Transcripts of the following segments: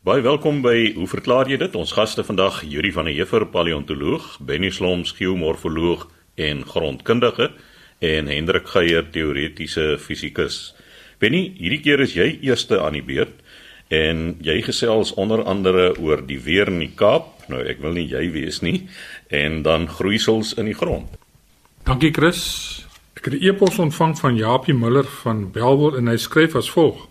Baie welkom by Hoe verklaar jy dit? Ons gaste vandag, Yuri van der Heever, paleontoloog, Benny Sloms, geomorfoloog en grondkundige en Hendrik Geier, teoretiese fisikus. Benny, hierdie keer is jy eerste aan die beurt en jy gesels onder andere oor die weer in die Kaap. Nou ek wil nie jy wees nie en dan groeisels in die grond. Dankie Chris. Ek het 'n e-pos ontvang van Japie Miller van Belwel en hy skryf as volg: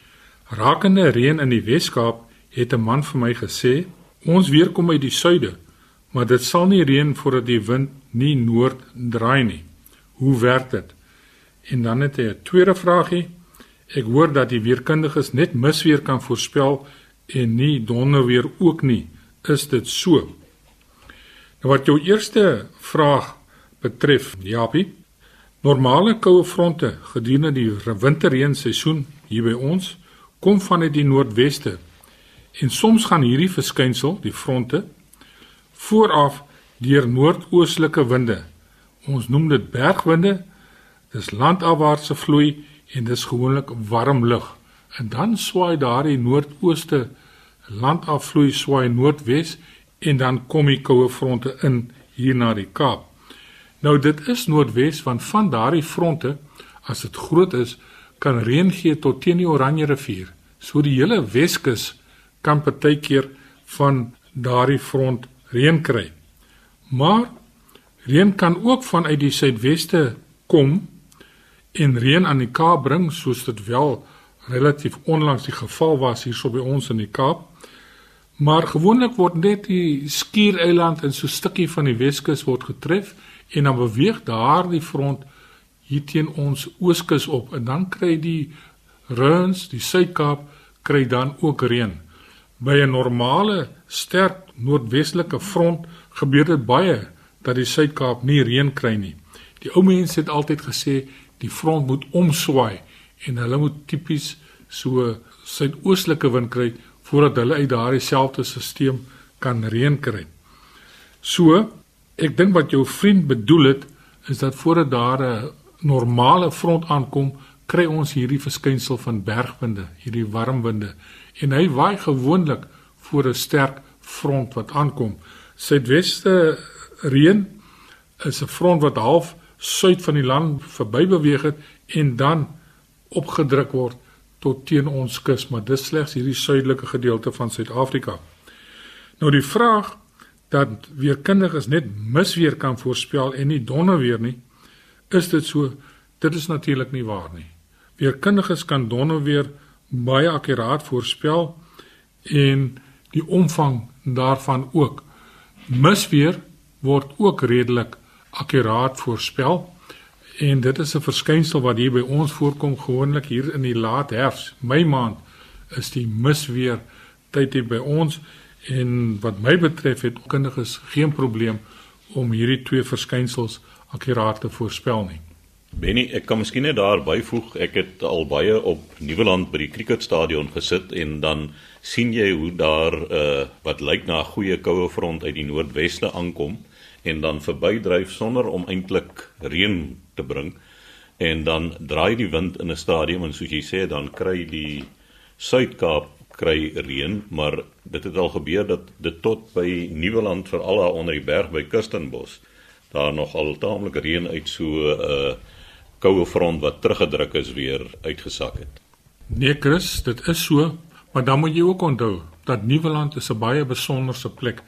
Rakende reën in die Wes-Kaap het 'n man vir my gesê, ons weer kom uit die suide, maar dit sal nie reën voordat die wind nie noord draai nie. Hoe werk dit? En dan het hy 'n tweede vraagie. Ek hoor dat die weerkundiges net misweer kan voorspel en nie donderweer ook nie. Is dit so? Nou wat jou eerste vraag betref, Japie, normale koue fronte gedurende die winterreenseisoen hier by ons kom vanuit die noordweste. En soms gaan hierdie verskynsel, die fronte, vooraf deur noordoostelike winde. Ons noem dit bergwinde. Dis landafwaartse vloei en dis gewoonlik warm lug. En dan swaai daardie noordooste landafvloei swaai noordwes en dan kom die koue fronte in hier na die Kaap. Nou dit is noordwes want van daardie fronte as dit groot is kan reën gee tot teen die Oranje rivier. So die hele Weskus kan partykeer van daardie front reën kry. Maar reën kan ook vanuit die suidweste kom en reën aan die Kaap bring soos dit wel relatief onlangs die geval was hierso by ons in die Kaap. Maar gewoonlik word net die Skiereiland en so 'n stukkie van die Weskus word getref en dan beweeg daardie front hier teen ons ooskus op en dan kry die Runs, die Suid-Kaap kry dan ook reën. By 'n normale sterk noordwestelike front gebeur dit baie dat die Suid-Kaap nie reën kry nie. Die ou mense het altyd gesê die front moet omswaai en hulle moet tipies so suidoostelike wind kry voordat hulle uit daardie selfde stelsel kan reën kry. So, ek dink wat jou vriend bedoel het is dat voordat daar 'n normale front aankom, kry ons hierdie verskynsel van bergwinde, hierdie warm winde en hy waai gewoonlik voor 'n sterk front wat aankom. Suidweste reën is 'n front wat half suid van die land verby beweeg het en dan opgedruk word tot teen ons kus, maar dis slegs hierdie suidelike gedeelte van Suid-Afrika. Nou die vraag dat weerkundiges net misweer kan voorspel en nie donderweer nie, is dit so? Dit is natuurlik nie waar nie. Weerkundiges kan donderweer baie akkuraat voorspel en die omvang daarvan ook. Misweer word ook redelik akkuraat voorspel en dit is 'n verskynsel wat hier by ons voorkom gewoonlik hier in die laat herfs, Mei maand is die misweer tyd hier by ons en wat my betref het kundiges geen probleem om hierdie twee verskynsels akkuraat te voorspel nie. Benny, ek kan miskien net daar byvoeg, ek het al baie op Nieuweland by die cricketstadion gesit en dan sien jy hoe daar uh, wat lyk na 'n goeie koue front uit die noordweste aankom en dan verbydryf sonder om eintlik reën te bring en dan draai die wind in 'n stadium en soos jy sê dan kry die Suid-Kaap kry reën, maar dit het al gebeur dat dit tot by Nieuweland veral daar onder die berg by Kirstenbos daar nog al taamlik reën uit so uh, koue front wat teruggedruk is weer uitgesak het. Nee Chris, dit is so, maar dan moet jy ook onthou dat Nieuweland is 'n baie besonderse plek.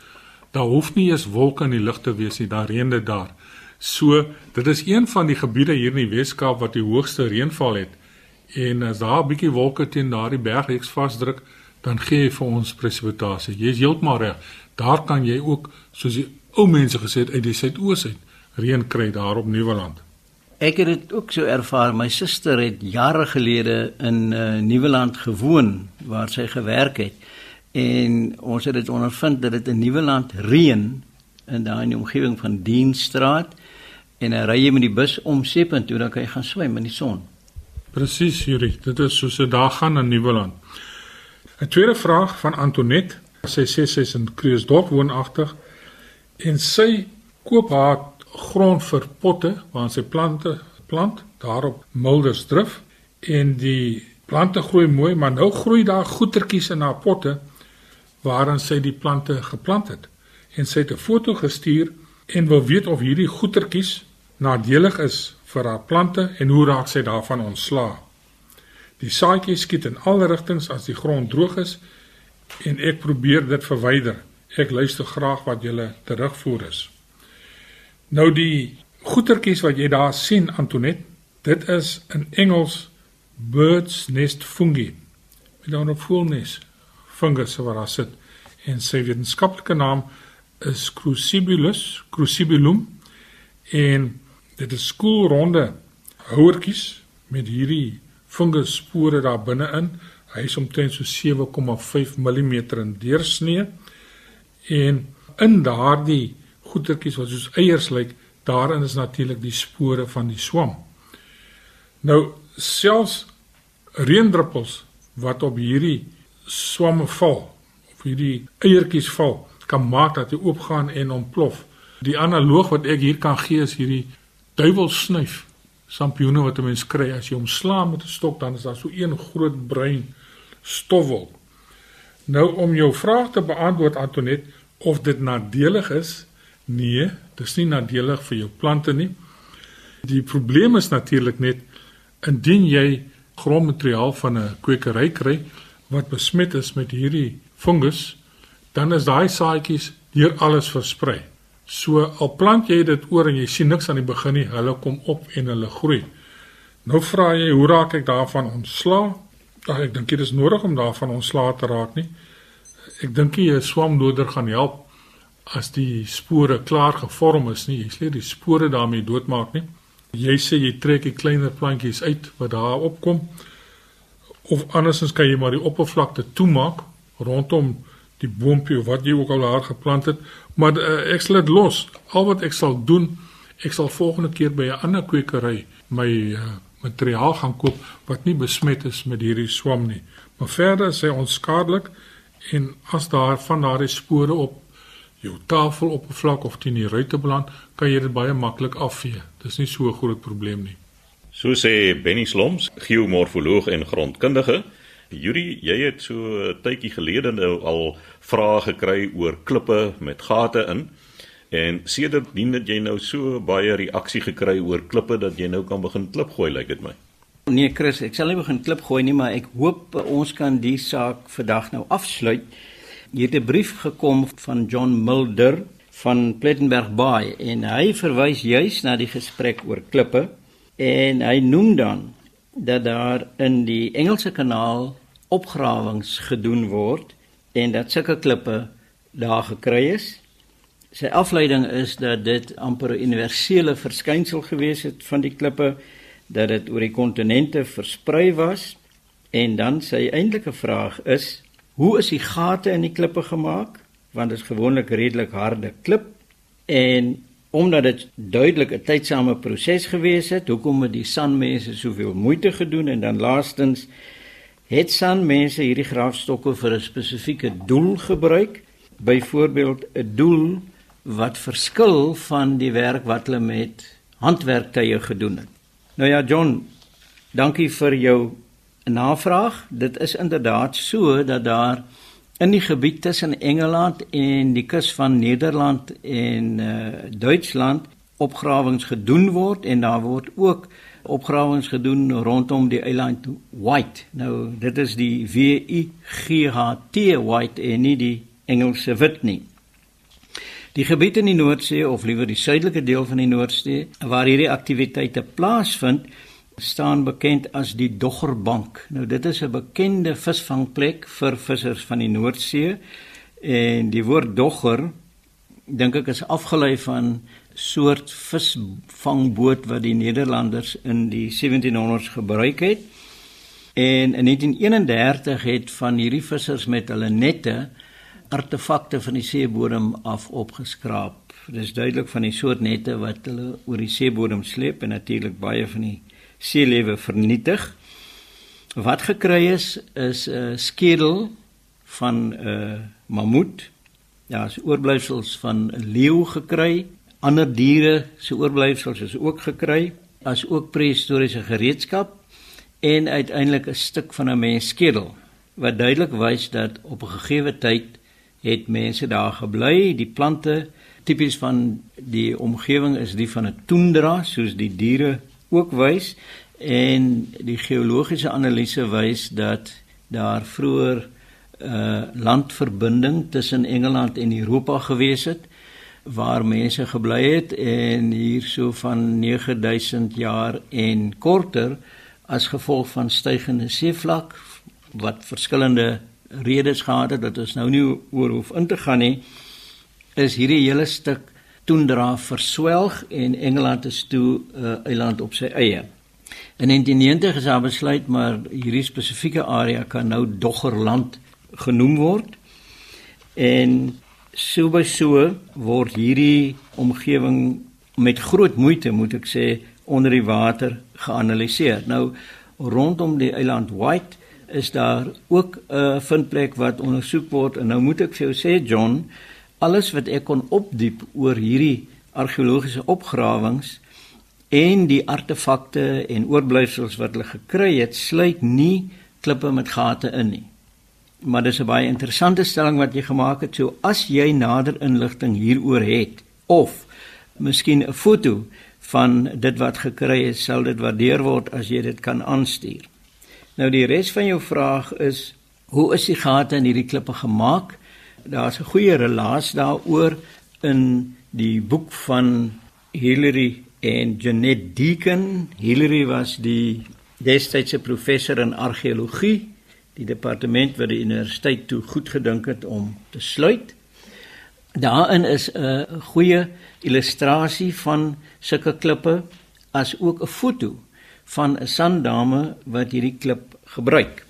Daar hoef nie eens wolke in die lug te wees nie, daar reën dit daar. So, dit is een van die gebiede hier in die Weskaap wat die hoogste reënval het. En as daar 'n bietjie wolke teen daardie bergreeks vasdruk, dan gee jy vir ons presipitasie. Jy's heeltemal reg. Daar kan jy ook, soos die ou mense gesê het, uit die suidoos uit reën kry daar op Nieuweland. Ek het dit ook so ervaar. My suster het jare gelede in uh, Nieuweland gewoon waar sy gewerk het. En ons het dit ondervind dat dit in Nieuweland reën in daai omgewing van Dienstraat en hy ry jy met die bus om Sep en toe dan kan jy gaan swem in die son. Presies, Juri. Dit is soos 'n dag gaan in Nieuweland. 'n Tweede vraag van Antonet. Sy sê sy's in Kruisdorp woonagtig en sy koop haar grond vir potte waar sy plante plant daarop Muldersdrif en die plante groei mooi maar nou groei daar goetertjies in haar potte waarin sy die plante geplant het en sy het 'n foto gestuur en wil weet of hierdie goetertjies nadelig is vir haar plante en hoe raak sy daarvan ontslaa. Die saadjies skiet in alle rigtings as die grond droog is en ek probeer dit verwyder. Ek luister graag wat julle terugvoer is. Nou die goetertjies wat jy daar sien Antonet, dit is in Engels bird's nest fungi. Met dan 'n voelnes fungus wat daar sit en sy wetenskaplike naam is Crucibulus crucibulum en dit is skoolronde houertjies met hierdie fungusspore daar binne-in. Hy is omtrent so 7,5 mm in deursnee en in daardie goetertjies wat soos eiers lyk, daarin is natuurlik die spore van die swam. Nou selfs reendruppels wat op hierdie swamme val of hierdie eiertjies val kan maak dat hy oopgaan en ontplof. Die analoog wat ek hier kan gee is hierdie duiwelsnyf sampioene wat 'n mens kry as jy hom slaan met 'n stok dan is daar so een groot bruin stofwol. Nou om jou vraag te beantwoord Antonet of dit nadelig is? Nee, dit is nie nadelig vir jou plante nie. Die probleem is natuurlik net indien jy grondmateriaal van 'n kwekery kry wat besmet is met hierdie fungus, dan is daai saadjies deur alles versprei. So al plant jy dit oor en jy sien niks aan die begin nie, hulle kom op en hulle groei. Nou vra jy, hoe raak ek daarvan ontslaa? Ag ek dink dit is nodig om daarvan ontslaa te raak nie. Ek dink jy 'n swamdoder gaan help as die spore klaar gevorm is nie. Jy sê die spore daarmee doodmaak nie. Jy sê jy trek die kleiner plantjies uit wat daar opkom of andersins kan jy maar die oppervlakte toemaak rondom die boompie of wat jy ook al daar geplant het, maar uh, ek sal dit los. Al wat ek sal doen, ek sal volgende keer by 'n ander kwekery my uh, materiaal gaan koop wat nie besmet is met hierdie swam nie. Maar verder is hy onskadelik en as daar van daardie spore op jou tafeloppervlak of teen die ruitte beland, kan jy dit baie maklik afvee. Dis nie so 'n groot probleem nie. So sê Benny Sloms, geomorfoloog en grondkundige. Yuri, jy het so 'n tydjie gelede nou al vrae gekry oor klippe met gate in. En sedertdien het jy nou so baie reaksie gekry oor klippe dat jy nou kan begin klip gooi, lyk like dit my. Nee Chris, ek sal nie begin klip gooi nie, maar ek hoop ons kan die saak vandag nou afsluit. Hier het 'n brief gekom van John Mulder van Plettenberg Bay en hy verwys juis na die gesprek oor klippe en hy noem dan dat daar in die Engelse kanaal opgrawings gedoen word en dat sulke klippe daar gekry is. Sy afleiding is dat dit amper 'n universele verskynsel gewees het van die klippe dat dit oor die kontinente versprei was en dan sy eintlike vraag is Hoe is die gate in die klippe gemaak? Want dit is gewoonlik redelik harde klip en omdat dit duidelik 'n tydsame proses gewees het, hoekom het die sanmense soveel moeite gedoen en dan laastens het sanmense hierdie graafstokke vir 'n spesifieke doel gebruik? Byvoorbeeld 'n doel wat verskil van die werk wat hulle met handwerktuie gedoen het. Nou ja, John, dankie vir jou navraag. Dit is inderdaad so dat daar in die gebied tussen Engeland en die kus van Nederland en uh, Duitsland opgrawings gedoen word en daar word ook opgrawings gedoen rondom die eiland White. Nou dit is die W I G H T White en nie die Engelse wit nie. Die gebied in die Noordsee of liewer die suidelike deel van die Noordsee waar hierdie aktiwiteite plaasvind, staan bekend as die Doggerbank. Nou dit is 'n bekende visvangplek vir vissers van die Noordsee en die woord dogger dink ek is afgelei van soort visvangboot wat die Nederlanders in die 1700s gebruik het. En in 1931 het van hierdie vissers met hulle nette artefakte van die seebodem af opgeskraap. Dit is duidelik van die soort nette wat hulle oor die seebodem sleep en natuurlik baie van die seelewe vernietig. Wat gekry is is 'n uh, skedel van 'n uh, mammoet. Ja, is oorblyfsels van 'n leeu gekry. Ander diere se oorblyfsels is ook gekry, as ook prehistoriese gereedskap en uiteindelik 'n stuk van 'n mens skedel wat duidelik wys dat op 'n gegeewe tyd het mense daar gebly. Die plante tipies van die omgewing is die van 'n toendra soos die diere ook wys en die geologiese analise wys dat daar vroeër 'n uh, landverbinding tussen Engeland en Europa gewees het waar mense gebly het en hierso van 9000 jaar en korter as gevolg van stygende seevlak wat verskillende redes gehad het dat ons nou nie oor hoef in te gaan nie is hierdie hele stuk toendra verswelg en Engeland is toe 'n uh, eiland op sy eie. In 1990 is daar besluit maar hierdie spesifieke area kan nou Doggerland genoem word. En so by so word hierdie omgewing met groot moeite moet ek sê onder die water geanaliseer. Nou rondom die eiland White is daar ook 'n vindplek wat ondersoek word en nou moet ek vir jou sê John, alles wat ek kon opdiep oor hierdie argeologiese opgrawings en die artefakte en oorblyfsels wat hulle gekry het, sluit nie klippe met gate in nie. Maar dis 'n baie interessante stelling wat jy gemaak het. So as jy nader inligting hieroor het of miskien 'n foto van dit wat gekry is, sal dit waardeer word as jy dit kan aanstuur. Nou die res van jou vraag is hoe is die gate in hierdie klippe gemaak? Daar's 'n goeie relaas daaroor in die boek van Hilary en Janet Deacon. Hilary was die destydse professor in argeologie die departement wat die universiteit toe goed gedink het om te sluit. Daarin is 'n goeie illustrasie van sulke klippe as ook 'n foto van 'n sanddame wat hierdie klip gebruik.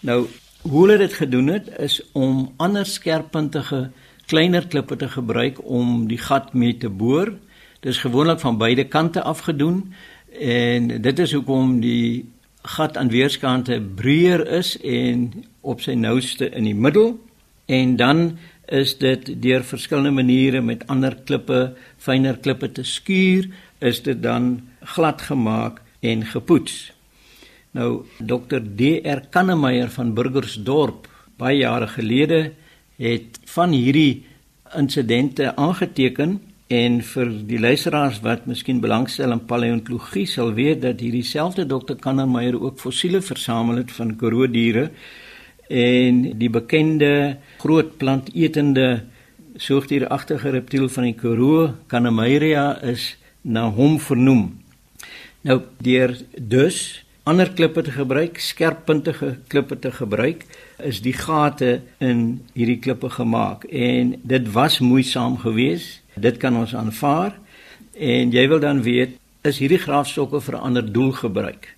Nou, hoe hulle dit gedoen het is om ander skerppuntige kleiner klippe te gebruik om die gat mee te boor. Dit is gewoonlik van beide kante af gedoen en dit is hoekom die gat aan weerskante breër is en op sy nouste in die middel en dan is dit deur verskillende maniere met ander klippe, fyner klippe te skuur, is dit dan glad gemaak en gepoets. Nou Dr DR Kannemeyer van Burgersdorp baie jare gelede het van hierdie insidente aangeteken En vir die luisteraars wat miskien belangstel in paleontologie sal weet dat hierdie selfde dokter Kannermeyer ook fossiele versamel het van kroodiere en die bekende groot plantetende soogdieragtige reptiel van die Karoo, Kannemeyeria is na hom vernoem. Nou deur dus ander klippe te gebruik, skerppuntige klippe te gebruik, is die gate in hierdie klippe gemaak. En dit was moeisaam geweest. Dit kan ons aanvaar. En jy wil dan weet is hierdie graafstokke vir 'n ander doel gebruik.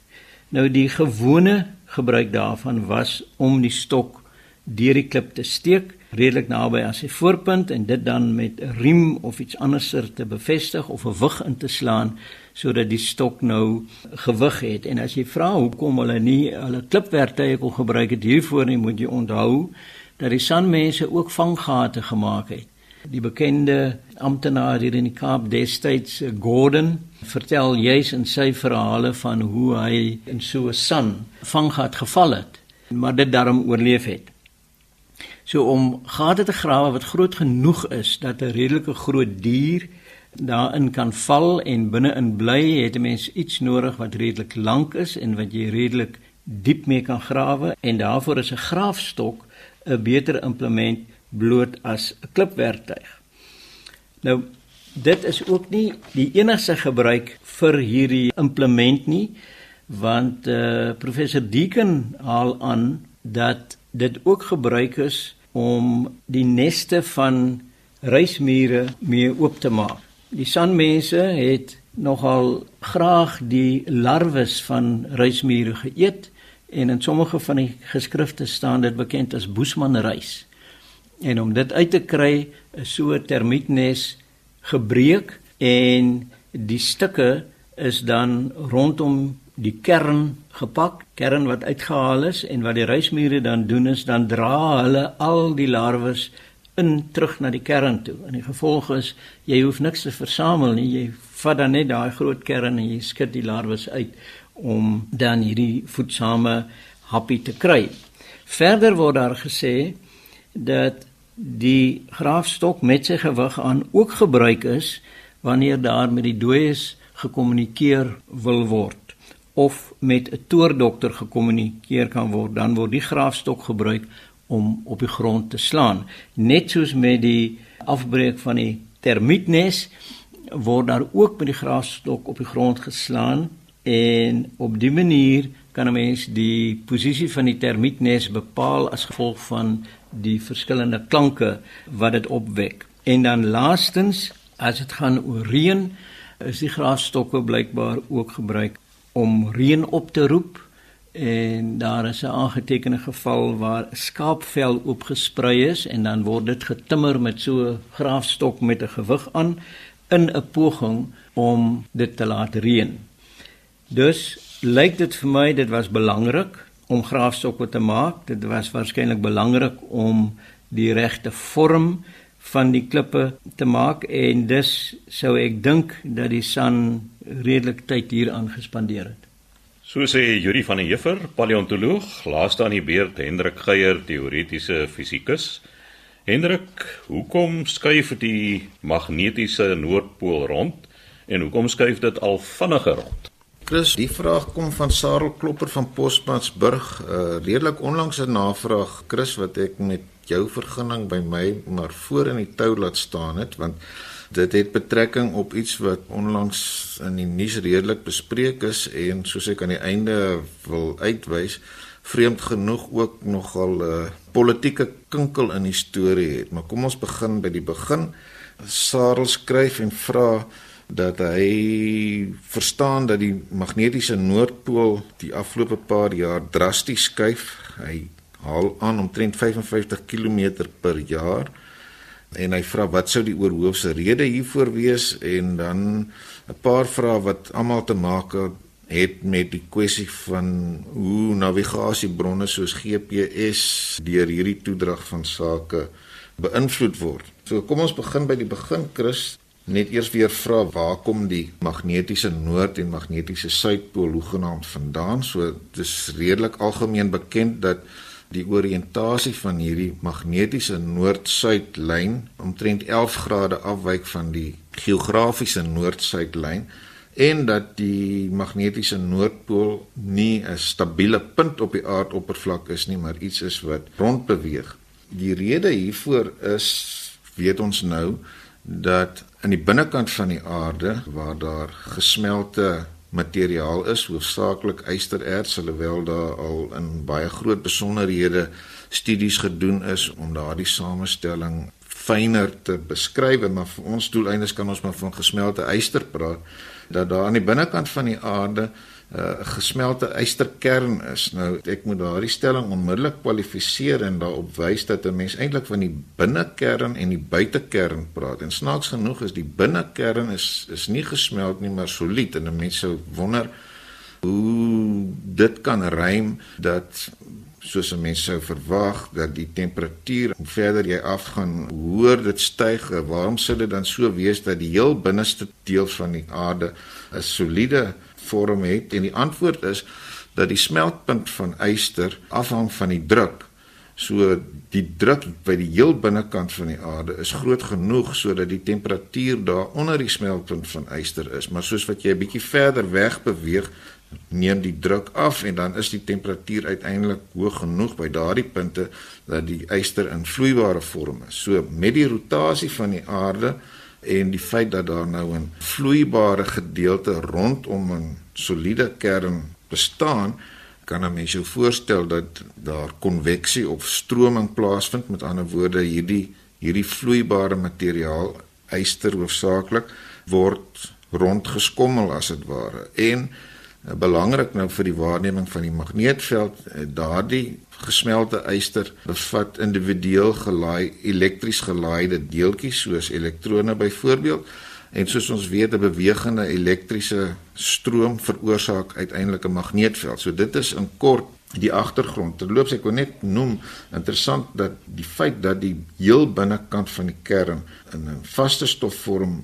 Nou die gewone gebruik daarvan was om die stok deur die klip te steek redelik naby aan sy voorpunt en dit dan met 'n riem of iets anderser te bevestig of 'n wig in te slaan sodat die stok nou gewig het. En as jy vra hoekom hulle nie hulle klipwerktuie kon gebruik het hiervoor nie, moet jy onthou dat die sanmense ook vanggate gemaak het. Die bekende amptenaar hier in die Kaap destyds eh, Gordon vertel juis in sy verhale van hoe hy in so 'n san vanggat geval het, maar dit daarom oorleef het. So om gate te grawe wat groot genoeg is dat 'n redelike groot dier daarin kan val en binne-in bly, het 'n mens iets nodig wat redelik lank is en wat jy redelik diep mee kan grawe en daarvoor is 'n graafstok 'n beter implement bloot as 'n klipwerktuig. Nou dit is ook nie die enigste gebruik vir hierdie implement nie want uh, professor Deacon haal aan dat dit ook gebruik is om die neste van reismure mee oop te maak. Die sanmense het nogal graag die larwes van reismure geëet en in sommige van die geskrifte staan dit bekend as boesmanreis. En om dit uit te kry, is so 'n termietnes gebreek en die stukke is dan rondom die kern gepak, kern wat uitgehaal is en wat die reismure dan doen is dan dra hulle al die larwes in terug na die kern toe. En die gevolg is jy hoef niks te versamel nie, jy vat dan net daai groot kern en jy skud die larwes uit om dan hierdie voedsame happie te kry. Verder word daar gesê dat die graafstok met sy gewig aan ook gebruik is wanneer daar met die dooies gekommunikeer wil word of met 'n toordokter gekommunikeer kan word, dan word die graafstok gebruik om op die grond te slaan. Net soos met die afbreek van die termietnes word daar ook met die graafstok op die grond geslaan en op die manier kan 'n mens die posisie van die termietnes bepaal as gevolg van die verskillende klanke wat dit opwek. En dan laastens, as dit gaan oor reën, is die graafstokke blykbaar ook gebruik om reën op te roep en daar is 'n aangetekende geval waar 'n skaapvel oopgesprei is en dan word dit getimmer met so 'n graafstok met 'n gewig aan in 'n poging om dit te laat reën. Dus lyk dit vir my dit was belangrik om graafstokke te maak. Dit was waarskynlik belangrik om die regte vorm van die klippe te maak en dus sou ek dink dat die San redelik tyd hier aangespandeer het. So sê Yuri van der Heever, paleontoloog, laaste aan die beurt Hendrik Geier, teoretiese fisikus. Hendrik, hoekom skuif die magnetiese noordpool rond en hoekom skuif dit al vinniger rond? Chris, die vraag kom van Sarel Klopper van Postmansburg, 'n uh, eh, redelik onlangse navraag, Chris, wat ek met jou vergunning by my maar voor in die tou laat staan het, want dit het betrekking op iets wat onlangs in die nuus redelik bespreek is en soos ek aan die einde wil uitwys vreemd genoeg ook nogal 'n uh, politieke kinkel in die storie het. Maar kom ons begin by die begin. Sarel skryf en vra dat hy verstaan dat die magnetiese noordpool die afgelope paar jaar drasties skuif. Hy haal aan omtrent 55 km per jaar en hy vra wat sou die oorhoofse rede hiervoor wees en dan 'n paar vrae wat almal te maak het met die kwessie van hoe navigasiebronne soos GPS deur hierdie toedrag van sake beïnvloed word. So kom ons begin by die begin Chris net eers weer vra waar kom die magnetiese noord en magnetiese suidpool hoegenaamd vandaan? So dis redelik algemeen bekend dat die oriëntasie van hierdie magnetiese noord-suid-lyn omtrent 11 grade afwyk van die geografiese noord-suid-lyn en dat die magnetiese noordpool nie 'n stabiele punt op die aardoppervlak is nie, maar iets is wat rondbeweeg. Die rede hiervoor is weet ons nou dat in die binnekant van die aarde waar daar gesmelte materiaal is, hoofsaaklik ystererts, alhoewel daar al in baie groot besonderhede studies gedoen is om daardie samestelling fyner te beskryf, maar vir ons doeleindes kan ons maar van gesmelte yster praat dat daar aan die binnekant van die aarde 'n uh, gesmelte ysterkern is. Nou ek moet daardie stelling onmiddellik kwalifiseer en daarop wys dat 'n mens eintlik van die binnekern en die buitekern praat. En snaaks genoeg is die binnekern is is nie gesmelt nie, maar solied en 'n mens sou wonder hoe dit kan rym dat soos 'n mens sou verwag dat die temperatuur hoe verder jy afgaan, hoër dit styg. Waarom sou dit dan so wees dat die heel binneste deel van die aarde 'n soliede vorm het en die antwoord is dat die smeltpunt van yster afhang van die druk. So die druk by die heel binnekant van die aarde is groot genoeg sodat die temperatuur daar onder die smeltpunt van yster is, maar soos wat jy 'n bietjie verder weg beweeg, neem die druk af en dan is die temperatuur uiteindelik hoog genoeg by daardie punte dat die yster in vloeibare vorm is. So met die rotasie van die aarde en die feit dat daar nou 'n vloeibare gedeelte rondom 'n soliede kern bestaan, kan 'n mens jou voorstel dat daar konveksie of stroming plaasvind. Met ander woorde, hierdie hierdie vloeibare materiaal, yster hoofsaaklik, word rondgeskommel as dit ware. En belangrik nou vir die waarneming van die magneetveld, eh, daardie gesmelte yster bevat individueel gelaai elektries gelaaide deeltjies soos elektrone byvoorbeeld en soos ons weet 'n bewegende elektriese stroom veroorsaak uiteindelik 'n magneetveld. So dit is in kort die agtergrond. Terloops ek wil net noem interessant dat die feit dat die heel binnekant van die kern in 'n vaste stofvorm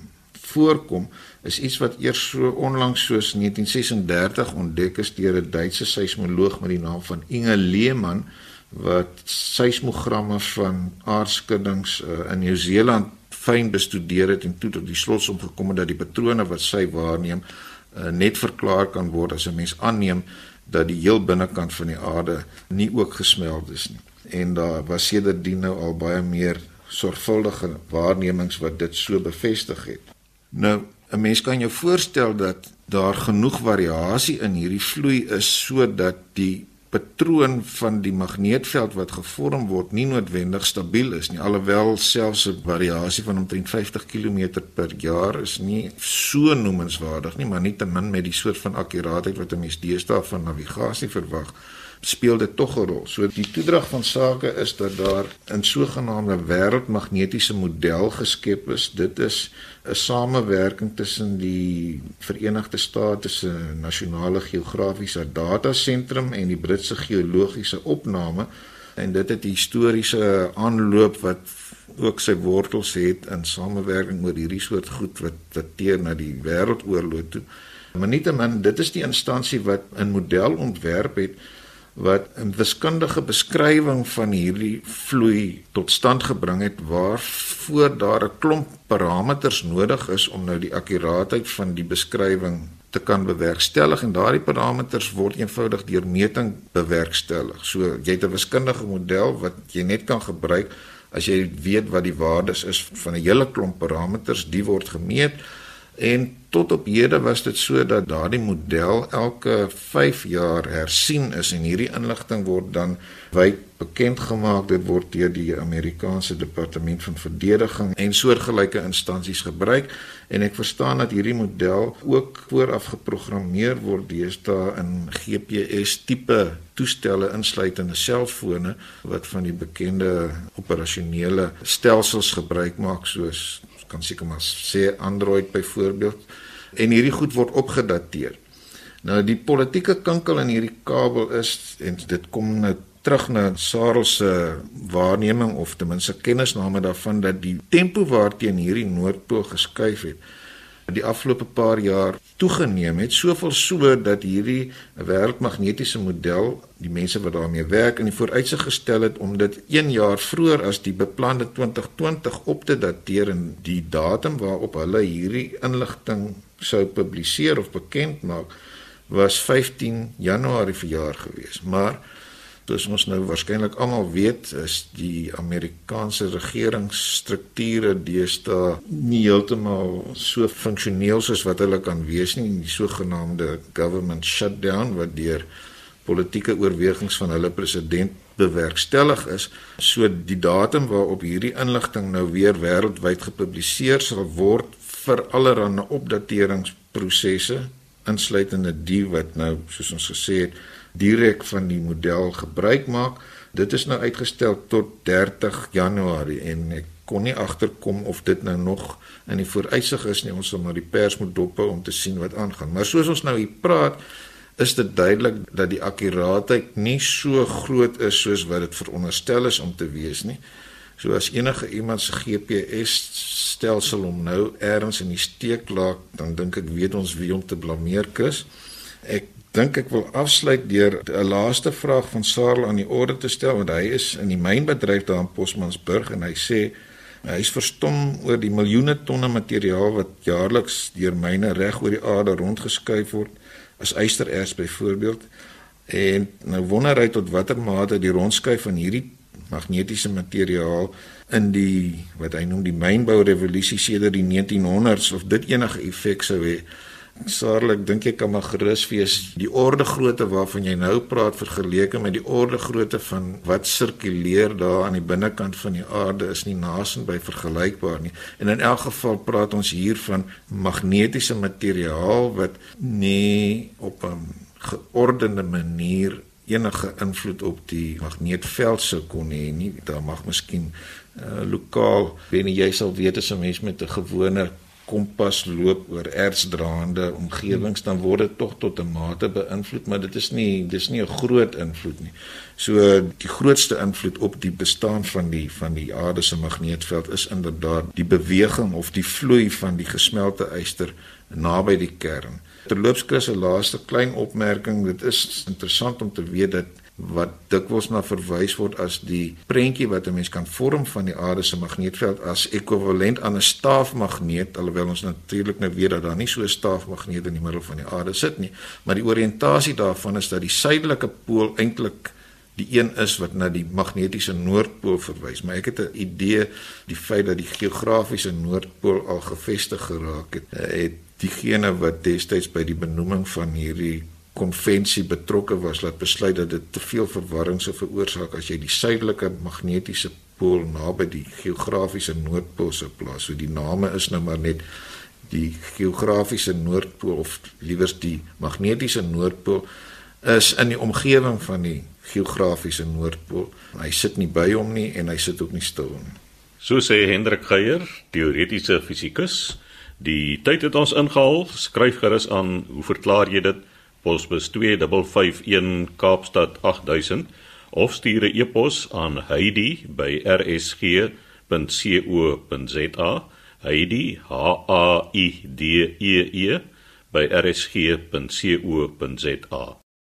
voorkom is iets wat eers so onlangs soos 1936 ontdek is deur 'n Duitse seismoloog met die naam van Inge Lehmann wat seismogramme van aardskuddings uh, in Nieu-Seeland fyn bestudeer het en toe tot die slotsom gekom het dat die patrone wat sy waarneem uh, net verklaar kan word as 'n mens aanneem dat die heel binnekant van die aarde nie ook gesmeld is nie. En daar was sedertdien nou al baie meer sorgvuldige waarnemings wat dit so bevestig het. Nou, 'n mens kan jou voorstel dat daar genoeg variasie in hierdie vloei is sodat die patroon van die magneetveld wat gevorm word nie noodwendig stabiel is nie. Alhoewel selfs 'n variasie van omtrent 50 km per jaar is nie so noemenswaardig nie maar nietemin met die soort van akkuraatheid wat 'n mens deesdae van navigasie verwag speel dit tog 'n rol. So die toedrag van sake is dat daar 'n sogenaamde wêreldmagnetiese model geskep is. Dit is 'n samewerking tussen die Verenigde State se nasionale geografiese datasentrum en die Britse geologiese opname en dit het 'n historiese aanloop wat ook sy wortels het in samewerking oor hierdie soort goed wat dateer na die wêreldoorlog toe. Maar nietemin, dit is die instansie wat 'n model ontwerp het wat 'n wiskundige beskrywing van hierdie vloei tot stand gebring het waarvoor daar 'n klomp parameters nodig is om nou die akkuraatheid van die beskrywing te kan bewerkstellig en daardie parameters word eenvoudig deur meting bewerkstellig. So jy het 'n wiskundige model wat jy net kan gebruik as jy weet wat die waardes is van 'n hele klomp parameters, die word gemeet En tot op hede was dit so dat daardie model elke 5 jaar hersien is en hierdie inligting word dan wyd bekend gemaak. Dit word deur die Amerikaanse Departement van Verdediging en soortgelyke instansies gebruik en ek verstaan dat hierdie model ook vooraf geprogrammeer word deesdae in GPS tipe toestelle insluitende selfone wat van die bekende operasionele stelsels gebruik maak soos kan seker maar sê Android byvoorbeeld en hierdie goed word opgedateer. Nou die politieke kinkel in hierdie kabel is en dit kom nou terug na Sarel se waarneming of ten minste kennisname daarvan dat die tempo waarteen hierdie noordpool geskuif het die afgelope paar jaar toegeneem het soveel so dat hierdie wêreldmagnetiese model die mense wat daarmee werk in die vooruitsig gestel het om dit 1 jaar vroeër as die beplande 2020 op te dateer en die datum waarop hulle hierdie inligting sou publiseer of bekend maak was 15 Januarie verjaar gewees. Maar soos ons nou waarskynlik almal weet, is die Amerikaanse regeringsstrukture deesdae nie heeltemal so funksioneel soos wat hulle kan wees nie, die sogenaamde government shutdown wat deur politieke oorwegings van hulle president bewerkstellig is. So die datum waarop hierdie inligting nou weer wêreldwyd gepubliseer sal word vir allerlei opdateringsprosesse insluitende die wat nou soos ons gesê het direk van die model gebruik maak. Dit is nou uitgestel tot 30 Januarie en ek kon nie agterkom of dit nou nog in die vooruitsig is nie. Ons sal maar die pers moet dophou om te sien wat aangaan. Maar soos ons nou hier praat, is dit duidelik dat die akkuraatheid nie so groot is soos wat dit veronderstel is om te wees nie. So as enige iemand se GPS stelsel hom nou ergens in die steek laat, dan dink ek weet ons wie om te blameer kus. Ek dink ek wil afsluit deur 'n laaste vraag van Sarel aan die orde te stel want hy is in die mynbedryf daar in Posmansburg en hy sê hy is verstom oor die miljoene tonne materiaal wat jaarliks deur myne reg oor die aarde rondgeskuif word as ystererts byvoorbeeld. En nou wonder hy tot watter mate die rondskuif van hierdie magnetiese materiaal in die wat hy noem die mynbou revolusie sedert die 1900s of dit enige effek sou hê Saarlik dink ek kan maar gerus wees die orde grootte waarvan jy nou praat vergeleke met die orde grootte van wat sirkuleer daar aan die binnekant van die aarde is nie naasien by vergelykbaar nie. En in elk geval praat ons hier van magnetiese materiaal wat nie op 'n geordende manier enige invloed op die magneetveld sou kon hê nie. Daar mag miskien uh, lokaal, weet jy, jy sal weet as 'n mens met 'n gewone kompas loop oor ertsdraande omgewings dan word dit tog tot 'n mate beïnvloed maar dit is nie dis nie 'n groot invloed nie. So die grootste invloed op die bestaan van die van die aarde se magneetveld is inderdaad die beweging of die vloei van die gesmelte yster naby die kern. Terloops Chris 'n laaste klein opmerking, dit is interessant om te weet dat wat dikwels na verwys word as die prentjie wat 'n mens kan vorm van die aarde se magneetveld as ekwivalent aan 'n staafmagneet alhoewel ons natuurlik nou weet dat daar nie so 'n staafmagneet in die middel van die aarde sit nie. Maar die oriëntasie daarvan is dat die suidelike pool eintlik die een is wat na die magnetiese noordpool verwys. Maar ek het 'n idee die feit dat die geografiese noordpool al gevestig geraak het het diegene wat destyds by die benoeming van hierdie konvensie betrokke was laat besluit dat dit te veel verwarring sou veroorsaak as jy die suidelike magnetiese pool naby die geografiese noordpool sou plaas. So die name is nou maar net die geografiese noordpool of liewers die magnetiese noordpool is in die omgewing van die geografiese noordpool. Hy sit nie by hom nie en hy sit ook nie stil nie. So sê Hendrik Geier, teoretiese fisikus. Die tyd het ons ingehaal. Skryf gerus aan, hoe verklaar jy dit? Posbus 2551 Kaapstad 8000 of stuur 'n e-pos aan heidi@rsg.co.za heidi h a i d e e by rsg.co.za